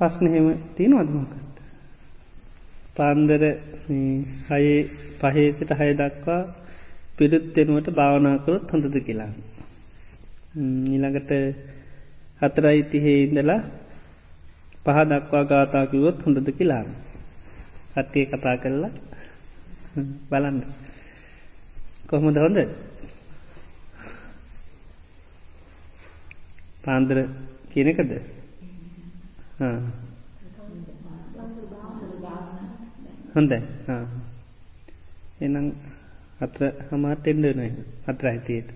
පස්නහෙම තියෙන අදමකත්. පාන්දර හයේ පහේසිට හය දක්වා පිරුත්තෙනුවට භාවනාකරොත් හොඳද කියලා. ඊළඟට හතරයි තිහේ ඉඳලා පහ දක්වා ගාතාකිවොත් හොඳද කියලා. කට්ටිය කතා කරලා බලන්න. කොහොමද හොඳ පාන්දර කියනකද හොඳයි එනම් අත්‍ර හමාට එන්ඩන අත්‍ර ඇතියට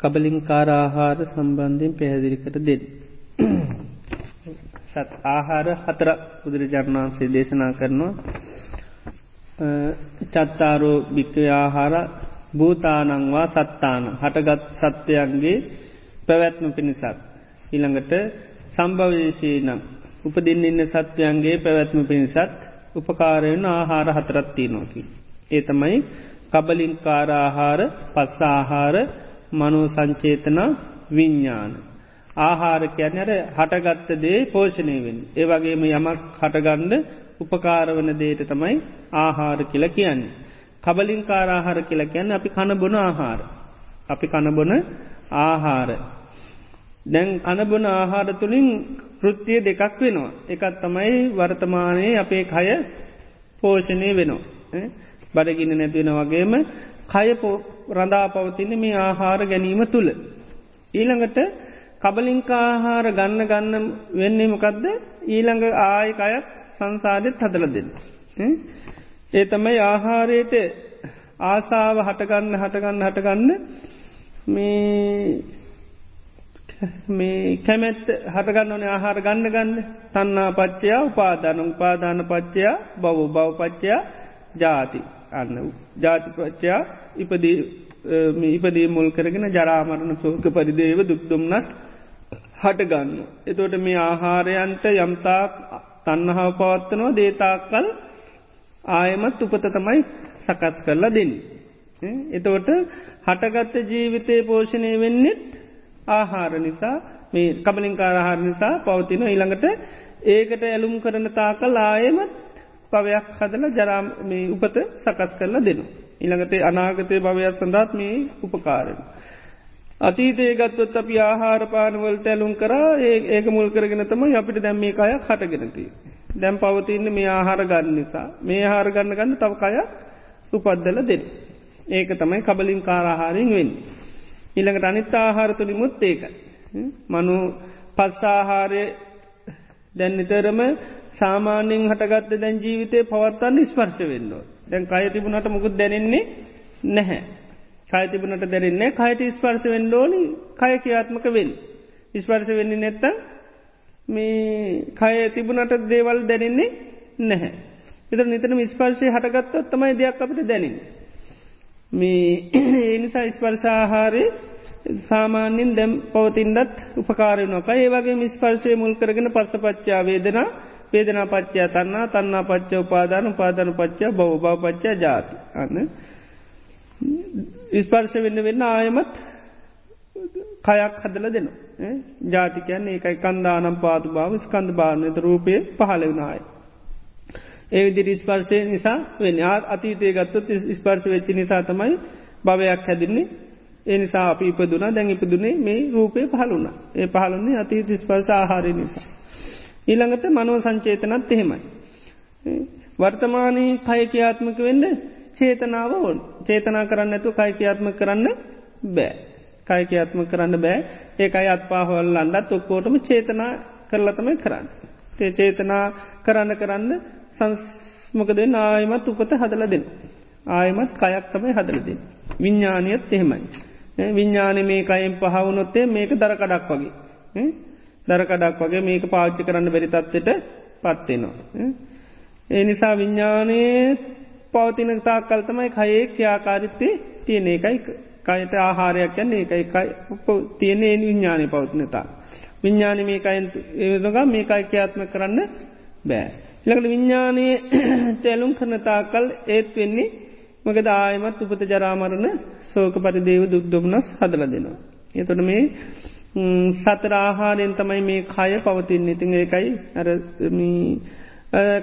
කබලින් කාරආහාර සම්බන්ධයෙන් පැහැදිලිකට දෙන්න. සත් ආහාර හතර බුදුරජාණන් වහන්සේ දේශනා කරනවා චත්තාරෝ භික්කව ආහාර භූතානංවා සත්තාන හටගත් සත්‍යයන්ගේ පැවැත්ම පිණිසත්. ඊළඟට සම්භවදේශී නම් උපදින්න ඉන්න සත්වයන්ගේ පැවැත්ම පිණිසත් උපකාරයෙන් ආහාර හතරත්තිී නොකි. ඒ තමයි කබලින්කාරආහාර පස්සාහාර මනෝ සංචේතන විඤ්ඥාන. ආහාර කියන්නර හටගත්ත දේ පෝෂණයවෙන්. ඒවගේම යමක් හටගණ්ඩ උපකාරවන දේට තමයි ආහාර කියල කියන්නේ. කබලින් කාරආහාර කියල කියන්න අපි කණබොන ආහාර. අපි කණබොන ආහාර. දැන් අනබොන ආහාර තුළින් කෘත්තිය දෙකක් වෙනවා. එකත් තමයි වර්තමානයේ අපේ කය පෝෂණය වෙනවා. බඩගින්න නැතිවෙන වගේම කය රඳා පවතින මේ ආහාර ගැනීම තුළ. ඊළඟට කබලින්කාආහාර ගන්න ගන්න වෙන්නේ මොකක්ද ඊළඟ ආයකයත් සංසාධෙත් හදල දෙන්න. ඒ තමයි ආහාරයට ආසාාව හටගන්න හටගන්න හටගන්න මේ කැමැත් හටගන්න ඕන ආහාර ගන්න ගන්න තන්නා පච්චයා උපාධන උපාධාන පච්චයා බව බවපච්චයා ජාති අන්න ජාතිපච්චයා ඉපදී ඉපදී මුල් කරගෙන ජරාමරණ සෝක පරිදේව දුක්දුම්න්නස් හටගන්න. එතෝට මේ ආහාරයන්ට යම්තාක් තන්නහාව පවත්වනවා දේතාකල් ආයමත් උපත තමයි සකස් කරලා දෙන්න. එතවට හටගත්ත ජීවිතය පෝෂණය වෙන්නෙත් ආහාර නිසා මේ කබලින්කාර ආහාර නිසා පවතින ඊළඟට ඒකට ඇලුම් කරන තාකල් ආයමත් පවයක් හදල ජරාම උපත සකස් කරලා දෙනු. ඉළඟට අනාගතය භවයක් සඳත් මේ උපකාරන. අතීතේ ගත්වත් අපි ආහාරපානවලට ඇලුම් කරා ඒක මුල් කරගෙන තම අපිට දැම් මේ අයක් හටගෙනති. දැම් පවතින්න මේ ආහාර ගන්න නිසා මේ ආහාර ගන්න ගන්න තව කයක් උපද්දල දෙන්න. ඒක තමයි කබලින් කාරාහාරෙන් වෙන්. ඉළඟට අනිත් ආහාර තුළිමුත් ඒක. මනු පස්සාහාරය දැන් නිතරම සාමාන්‍යෙන් හටගත්ත දැන් ජීවිතය පවත්තන්න ස්පර්ශ වෙන්න. දැන් කය තිබුණට මුකුත් දැනෙන්නේ නැහැ. කය තිබුණට දැරෙන්නේ කයට ස්පර්ශ වෙන්න ඕනි කය කියාත්මක වෙන්. ස්පර්ශ වෙන්නේ නැත්ත මේ කය තිබුණට දේවල් දැනෙන්නේ නැහැ. එත නිතන ස්පර්ශය හටගත්තත් තමයි දෙයක් අපට දැනින්. මේ ඒනිසා ස්පර්ශාහාරය සාමාන්‍යින් දැම් පවතින්ඩත් උපකාරයනක ඒ වගේ මිස්පර්ශය මුල් කරගෙන පස්සපච්චා වේදනා වේදනා පච්චා තන්නා තන්නා පච්ච උපාදාන උපාධන පච්චා බව බව පච්චා ජාති. අන්න. ස්පර්ශ වෙන්න වෙන්න ආයමත් කයක් හදල දෙනු ජාතිකයන් ඒකයි කන්දානම් පාතු භාව ස්කන්ධ භානත රූපය පහල වනායි. ඒ විදි ස්පර්ශය නිසා වෙන අතීතය ගත්තත් ස්පර්ශ වෙච්චි නිසා තමයි භවයක් හැදින්නේ. ඒ නිසා අපි ඉපදුනා දැන් ඉපදුනේ මේ රූපය පහළුණ ඒ පහළුන්නේ අතීත ස්පර්ශ ආහාරය නිසා. ඊළඟට මනෝ සංචේතනත් එහෙමයි. වර්තමානී කය කියාත්මක වෙන්න චේතනාව ඕන් චේතනා කරන්න ඇතු කයි කියාත්ම කරන්න බෑ. කයි කියාත්ම කරන්න බෑ ඒකයි අත්පාහොල් අන්ඩත් ඔක්කෝටම චේතනා කරලතමයි කරන්න. ඒ චේතනා කරන්න කරන්න සංස්මකද ආයමත් උපත හදල දෙන්න. ආයමත් කයක් තමයි හදලදෙන්. විඤ්ඥානයත් එහෙමයි. විඤ්ඥාන මේ කයින් පහවුනොත්තේ මේක දරකඩක් වගේ. දරකඩක් වගේ මේක පාච්චි කරන්න බැරිතත්වට පත්වෙනවා. ඒ නිසා විඤ්ඥානයේ පවතින තාකල්තමයි කයේ ක්‍යාකාරිත්තේ තියෙන එකයි කයට ආහාරයක් යන්නේ එකයි තියන්නේ විඤ්ඥානය පවතිනතා. විඤ්ඥාන මේකයින් ඒදග මේකයි ක්‍යාත්ම කරන්න බෑ. ලකට විඤ්ඥානයේ තැලුම් කරන තාකල් ඒත් වෙන්නේ මක දායමත් උපත ජරාමරණ සෝක පරිදේව දුක්දොමනස් හදල දෙනවා. එතොට මේ සතර ආහාරයෙන් තමයි මේ කය පවතින් ඉතින් ඒකයි ඇර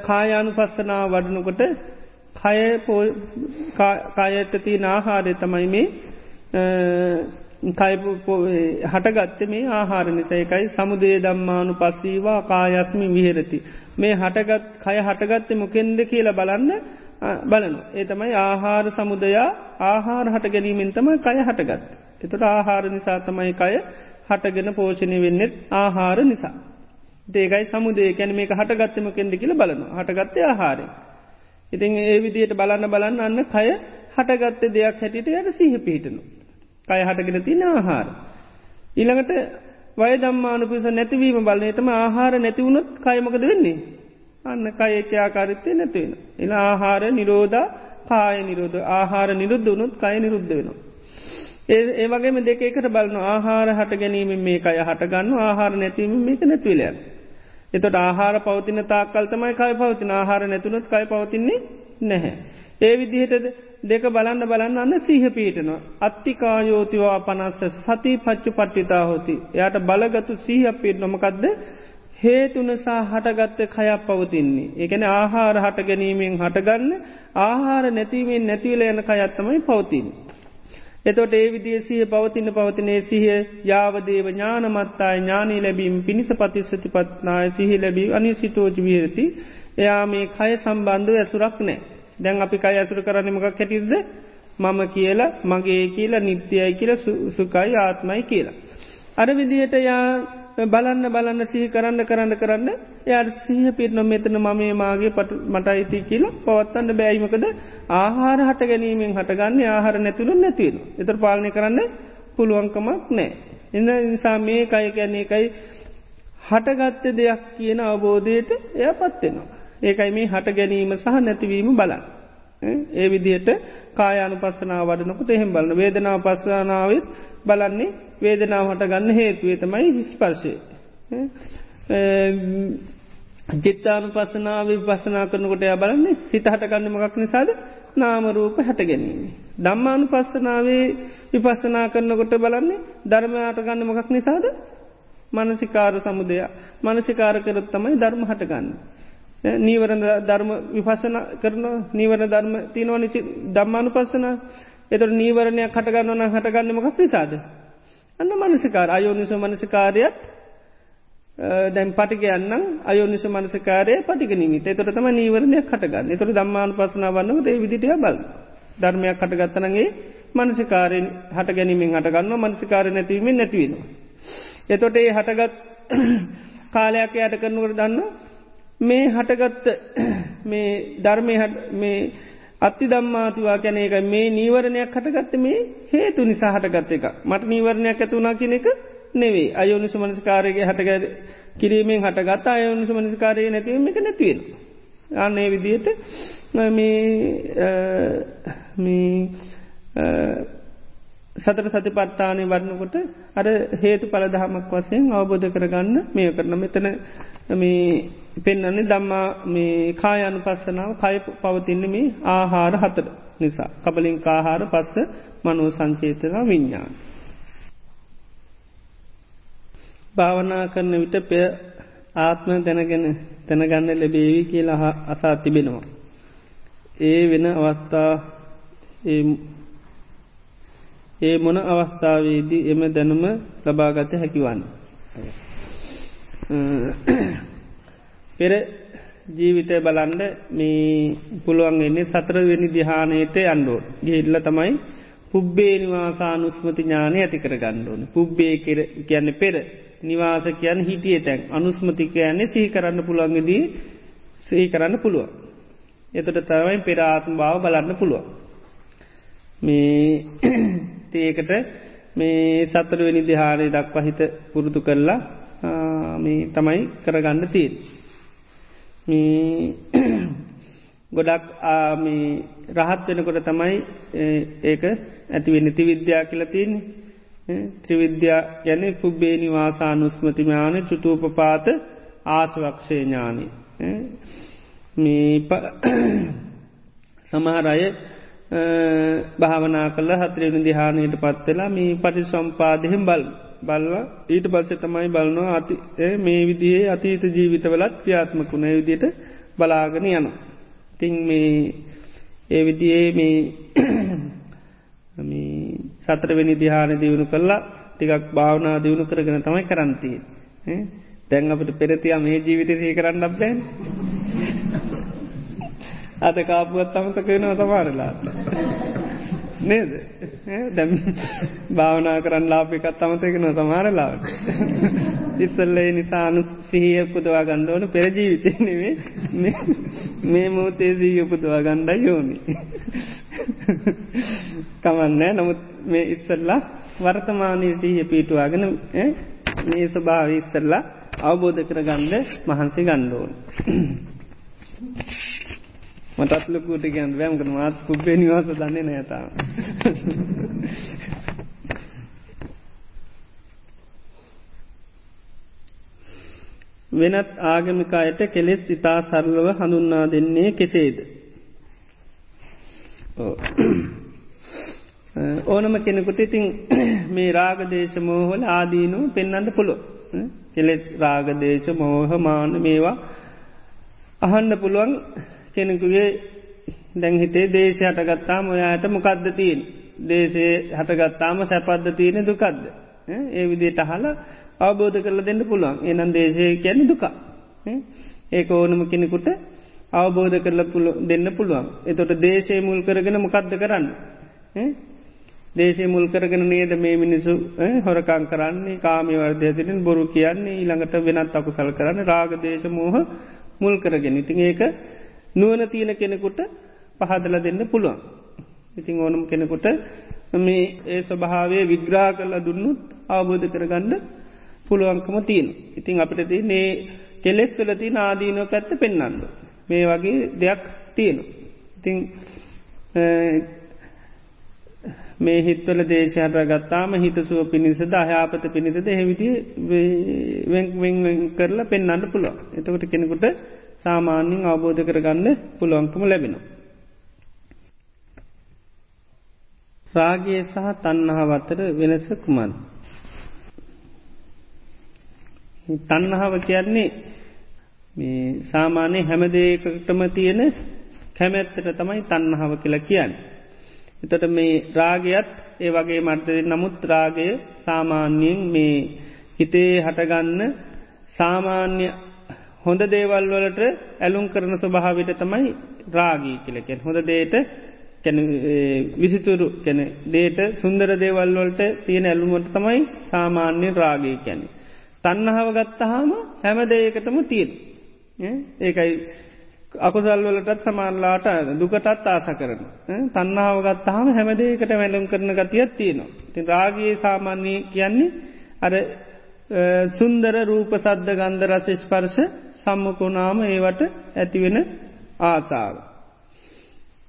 කායානු පස්සනා වඩනකොට කය කායඇතති නාහාරය තමයි මේ හටගත්ත මේ ආහාර නිසයකයි සමුදේ දම්මානු පස්සීවා කායස්මි විහෙරති. මේ හටගත් කය හටගත්ත මොකෙන්ද කියල බලන්න බලනු. ඒ තමයි ආහාර සමුදයා ආහාර හට ගැනීමෙන් තම කය හටගත්. එතට ආහාර නිසා තමයි කය හටගෙන පෝෂණය වෙන්නෙත් ආහාර නිසා. දේකයි සමුදේ කැන මේක හටගත්තම කෙන්ද කියල බලනු හටගත්තය ආහාරය. ඉතින් ඒ විදියට බලන්න බලන්න අන්න කය හටගත්ත දෙයක් හැටියට යට සිහ පිහිටනු. කය හටගෙන තින ආහාර. ඊළඟට වය දම්මානුපිස නැතිවීම බලනයටම ආහාර නැතිවුණොත් කයමකද වෙන්නේ. අන්න කයක ආකාරිත්තය නැතිවෙන. එන ආහාර නිරෝධ කාය නිරෝධ ආහාර නිරුද්ධ වනුත් කය නිරුද්ධ වෙනවා. ඒ ඒවගේම දෙක එකට බලන ආහාර හට ගැනීම මේ අය හටගන්න ආහාර නැතිවීම මේක නැතිවලයන්. එතොට ආහාර පවතින තාකල්තමයි කයි පවතින ආහාර නැතුනොත් කයි පවතින්නේ නැහැ. ඒ විදිහට දෙක බලන්න බලන්න අන්න සීහ පීටනවා. අත්තිකායෝතිවා පනස්ස සති පච්චු පට්ටිතා හොති. එයට බලගතු සීහ පිට නොමකක්ද හේතුනසා හටගත්ත කයක් පවතින්නේ. ඒකන ආහාර හට ගැනීමෙන් හටගන්න ආහාර නැතිවීමෙන් නැතිවල යන කයත්තමයි පවතින්. එතොට ඒ විදිිය සිහ පවතින පවතිනේ සිහ යාවදේව ඥානමත්තායි ඥානී ලැබීම පිණිස පතිස්සති පත්නාය සිහි ලැබී අනි සිතෝජ වියරති එයා මේ කය සම්බන්ධව ඇසුරක් නෑ දැන් අපි කයි ඇසුර කරන්නමක් කැටිද මම කියලා මගේ කියලා නිත්‍යයයි කියල සුකයි ආත්මයි කියලා. අර විදිහට යා බලන්න බලන්න සිහි කරන්න කරන්න කරන්න යට සිහ පිටන මෙතන මමේ මාගේ පට මට අයිති කියලා පවත්තන්න බෑයිමකද ආහාර හට ගැනීමෙන් හටගන්න ආහාර නැතුළු නැතිවෙන. එතර පාලනය කරන්න පුළුවන්කමක් නෑ. එන්න නිසා මේ කය ගැන්නේ එකයි හටගත්ත දෙයක් කියන අවබෝධයට එය පත්වෙනවා. ඒකයි මේ හට ගැනීම සහ නැතිවීම බලන්න. ඒ විදිහට කායානු පස්සනා වඩනකොට එහෙම බලන්න වේදනාව පස්සනාවත් බලන්නේ වේදනාව හට ගන්න හේතුවේ තමයි විස්පර්ශය. ජිත්තානු පස්සනාව පස්සනා කරනකොට ය බලන්නේ සිත හටගන්න මකක් නිසාද? නාමරූප හැට ගැනීම. දම්මානු පස්සනාවේ විපස්සනා කරනකොට බලන්නේ ධර්මයාට ගන්න මොකක් නිසාද? මනසිකාර සමුදය. මනසිකාර කරත් තමයි ධර්ම හටගන්න. නීවරණ ධර්ම විපසන කරන නීවරණ ධර්ම තිනවනි දම්මානු පස්සන එතට නීවරණයක් කටගන්නවන හටගන්නමක් නිසාද. අන්න මනසිකාර අයෝනිස මනසිකාරයත් දැන් පටිකයන්නම් අයෝනිස මනසකාරය පටිගනීමට එතොට තම නීවරණයක් කටගන්න එතොට දම්මාන පසන වන්නක ඒ විදිටය බල ධර්මයක් කටගත්තනගේ මනසිකාරයෙන් හට ගැනීමෙන් හටගන්න මනසිකාර නැතිවීමෙන් නැතිවෙනවා. එතොට ඒ හටගත් කාලයක් යට කරනුවට දන්න මේ හටගත්ත මේ ධර්මය මේ අත්ති දම්මාතුවා කැන එක මේ නීවරණයක් හටගත්ත මේ හේතු නිසා හටගත්ත එක මට නීවරණයක් ඇතුුණා කෙන එක නෙවේ අයෝනිසු මනස්කාරයගේ හටග කිරීමෙන් හටගත් අයෝනිසු මනස්කාරය නැතිවීම එක නැතිවෙන. අන්නේ විදියට මේ සතර සති පත්තානය වරණකොට අර හේතු පලදහමක් වසයෙන් අවබෝධ කරගන්න මේ කරන මෙතන මේ පෙන්න්නන්නේ දම්මා මේ කායනු පස්සනාව කය පවතින්න මේ ආහාර හතර නිසා කබලින් කාහාර පස්ස මනෝ සංචේතනා විඤ්ඥාන. භාවනා කරන විට පය ආත්ම දැනගෙන තැනගන්න ලැබේවි කියලා අසා තිබෙනවා. ඒ වෙන අවස්ථා ඒ මොන අවස්ථාවේදී එම දැනුම ලබාගත හැකිවන්න. පෙර ජීවිතය බලන්ඩ මේ පුළුවන්ගන්නේ සතරවෙනි දිහානයට අන්ඩෝ ගිහිල්ල තමයි පුබ්බේ නිවාසානුස්මති ඥානය ඇති කර ගණ්ඩෝන පුබ්බේ කියන්න පෙර නිවාස කියන් හිටිය තැන් අනුස්මති කියන්නේ සිහි කරන්න පුළුවන්ගදී සිහි කරන්න පුළුවන්. එතට තමයි පෙරාත්ම භාව බලන්න පුළුවන්. මේ ඒකට මේ සතරවෙනි දිහාරය දක්වා හිත පුරුදු කරලා මේ තමයි කරගන්න තිීන්. ගොඩක් රහත් වෙනකොට තමයි ඒක ඇතිවෙන්න තිවිද්‍යා කියලතින් ත්‍රිවිද්‍යා ගැන පුබ්බේ නිවාසානුස්මතිමාන චුතූපපාත ආසවක්ෂය ඥානී. සමහරය භාවනා කළ හතරෙන දිහානයට පත්වෙලා මේ පටි සම්පාදහෙම් බල් බල්ල ඊට පස්ස තමයි බලනවා අති මේ විදිේ අතීත ජීවිතවලත් ක්‍රියාත්මකුණ විදියට බලාගෙන යන. තිං මේ ඒ විදියේ මේ සතරවෙනි දිහාන දියුණු කරලා ටිකක් භාවනා දියුණු කරගෙන තමයි කරන්තිය. තැන් අපට පෙරතියා මේ ජීවිත සහි කරන්න අප්බැන් අද කාපුුවත් අමතක වෙනවා සමාරලා. නේද? දැම් භාවනා කරන්න ලාපිකත් අමතකෙන සමාරලාට ඉස්සල්ලේ නිසානු සිහිය උපදවා ගණ්ඩෝන පෙරජීවිතය නෙවේ මේ මෝතේ සී උපදවා ගණ්ඩ යෝනි කමන්නෑ නමුත් මේ ඉස්සල්ලා වර්තමානය සීහ පීටුවාගෙන මේ ස්වභාව ඉස්සල්ලා අවබෝධ කර ගණ්ඩ මහන්සි ගණ්ඩෝන් මටත් ලොකුට කියන්න වැෑම්කන මාත් පුබ්බේ නිවාස දන්නේ නෑතාව. වෙනත් ආගමිකායට කෙලෙස් ඉතා සරලව හඳුන්නා දෙන්නේ කෙසේද. ඕනම කෙනෙකුට ඉතින් මේ රාගදේශ මෝහල ආදීනු පෙන්නන්න පුළො කෙලෙස් රාගදේශ මෝහ මාන මේවා අහන්න පුළුවන් කෙනෙකුගේ දැංහිතේ දේශ හටගත්තාම ඔයායට මොකක්ද තිීන් දේශය හටගත්තාම සැපද්ද තියෙන දුකක්ද ඒ විදියට අහල අවබෝධ කරල දෙන්න පුළුවන්. එනම් දේශය කියැන දුක ඒක ඕනම කෙනෙකුට අවබෝධ කරල පුළ දෙන්න පුළුවන්. එතොට දේශය මුල් කරගෙන මොකක්ද කරන්න? දේශය මුල් කරගෙන නේද මේ මිනිසු හොරකං කරන්නේ කාමි වර්දය තිරින් බොරු කියන්නේ ඊළඟට වෙනත් අකුසල් කරන්න රාග දේශ මෝහ මුල් කරගෙන. ඉතින් ඒක නුවන තියෙන කෙනෙකුට පහදල දෙන්න පුළුවන්. ඉතිං ඕනම් කෙනෙකුට මේ ඒ ස්වභාවය විග්‍රා කරලා දුන්නුත් අවබෝධ කරගන්න පුළුවන්කම තියෙන. ඉතිං අපට ති නේ කෙලෙස් වෙලති නාදීනෝ පැත්ත පෙන්න්නන්න. මේ වගේ දෙයක් තියෙන. ඉතිං මේ හිත්වල දේශයට ගත්තාම හිතසුව පිණිසද අහයාපත පිණිසද හෙවිටි වෙන් කරලා පෙන්න්නන්න පුළුව. එතකට කෙනෙකුට සාමාන්‍යින් අවබෝධ කරගන්න පුළුවන්කම ලැබෙනවා. රාගයේ සහ තන්නහාව අතර වෙනස කුමන්. තන්නහාව කියන්නේ මේ සාමාන්‍ය හැමදේකටම තියෙන කැමැත්තට තමයි තන්නහාව කියලා කියන්න. එතට මේ රාගයත් ඒ වගේ මර්තය නමුත් රාගය සාමාන්‍යයෙන් මේ හිතේ හටගන්න සාමාන්‍ය හොඳ දේවල් වලට ඇලුම් කරන ස්වභාවිට තමයි රාගී කියලකෙන් හොඳ දේට විසිතුරු කැන දේට සුන්දර දේවල්වලට තියෙන ඇලුමට තමයි සාමාන්‍ය රාගී කැනෙ. තන්නහාව ගත්තහාම හැම දේකටම තියෙන. ඒකයි අකුසල්වලටත් සමාන්ලාට දුකටත් ආස කරන. තන්නාව ගත්තහම හැමදේකට වැැලුම් කරන ගතියක් තියෙනවා. ති රාගයේ සාමාන්‍ය කියන්නේ අර සුන්දර රූප සද්ධ ගන්ධ රස ස්පර්ශ සම්මකුණාම ඒවට ඇතිවෙන ආසාාව.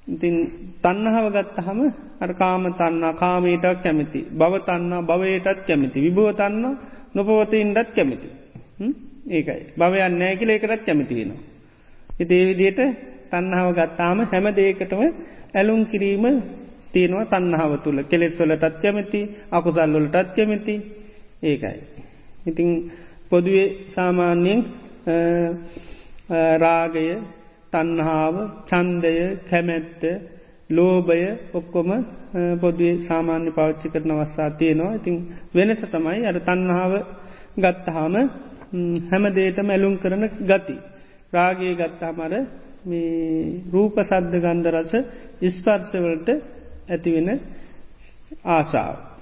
ඉතින් තන්නහාව ගත්තහම අර කාම තන්නා කාමීටක් කැමති. බව තන්නා භවයටත් කැමති. විභෝතන්න නොපවතඉන්ඩත් කැමති. ඒකයි භවයන් නෑ කියල එකටත් කැමති වෙනවා. ඉතේ විදියට තන්නහාව ගත්තාම හැම දේකටම ඇලුම් කිරීම තියෙනවා තන්නහාව තුළ කෙලෙස්වලටත් කැමති අකුසල්ලොලටත් කැමති ඒකයි. ඉතිං පොදුවේ සාමාන්‍යයෙන් රාගය තන්හාාව චන්දය කැමැත්ත ලෝබය ඔක්කොම පොදුවේ සාමාන්‍ය පෞච්චි කරන අවස්ථා තියෙනවා ඉතිං වෙනස තමයි අර තන්හාාව ගත්තහාම හැමදේට මැලුම් කරන ගති. රාගේ ගත්තාමර මේ රූප සද්ධ ගන්ධ රස ස්පර්ශවලට ඇතිවෙන ආසාාව.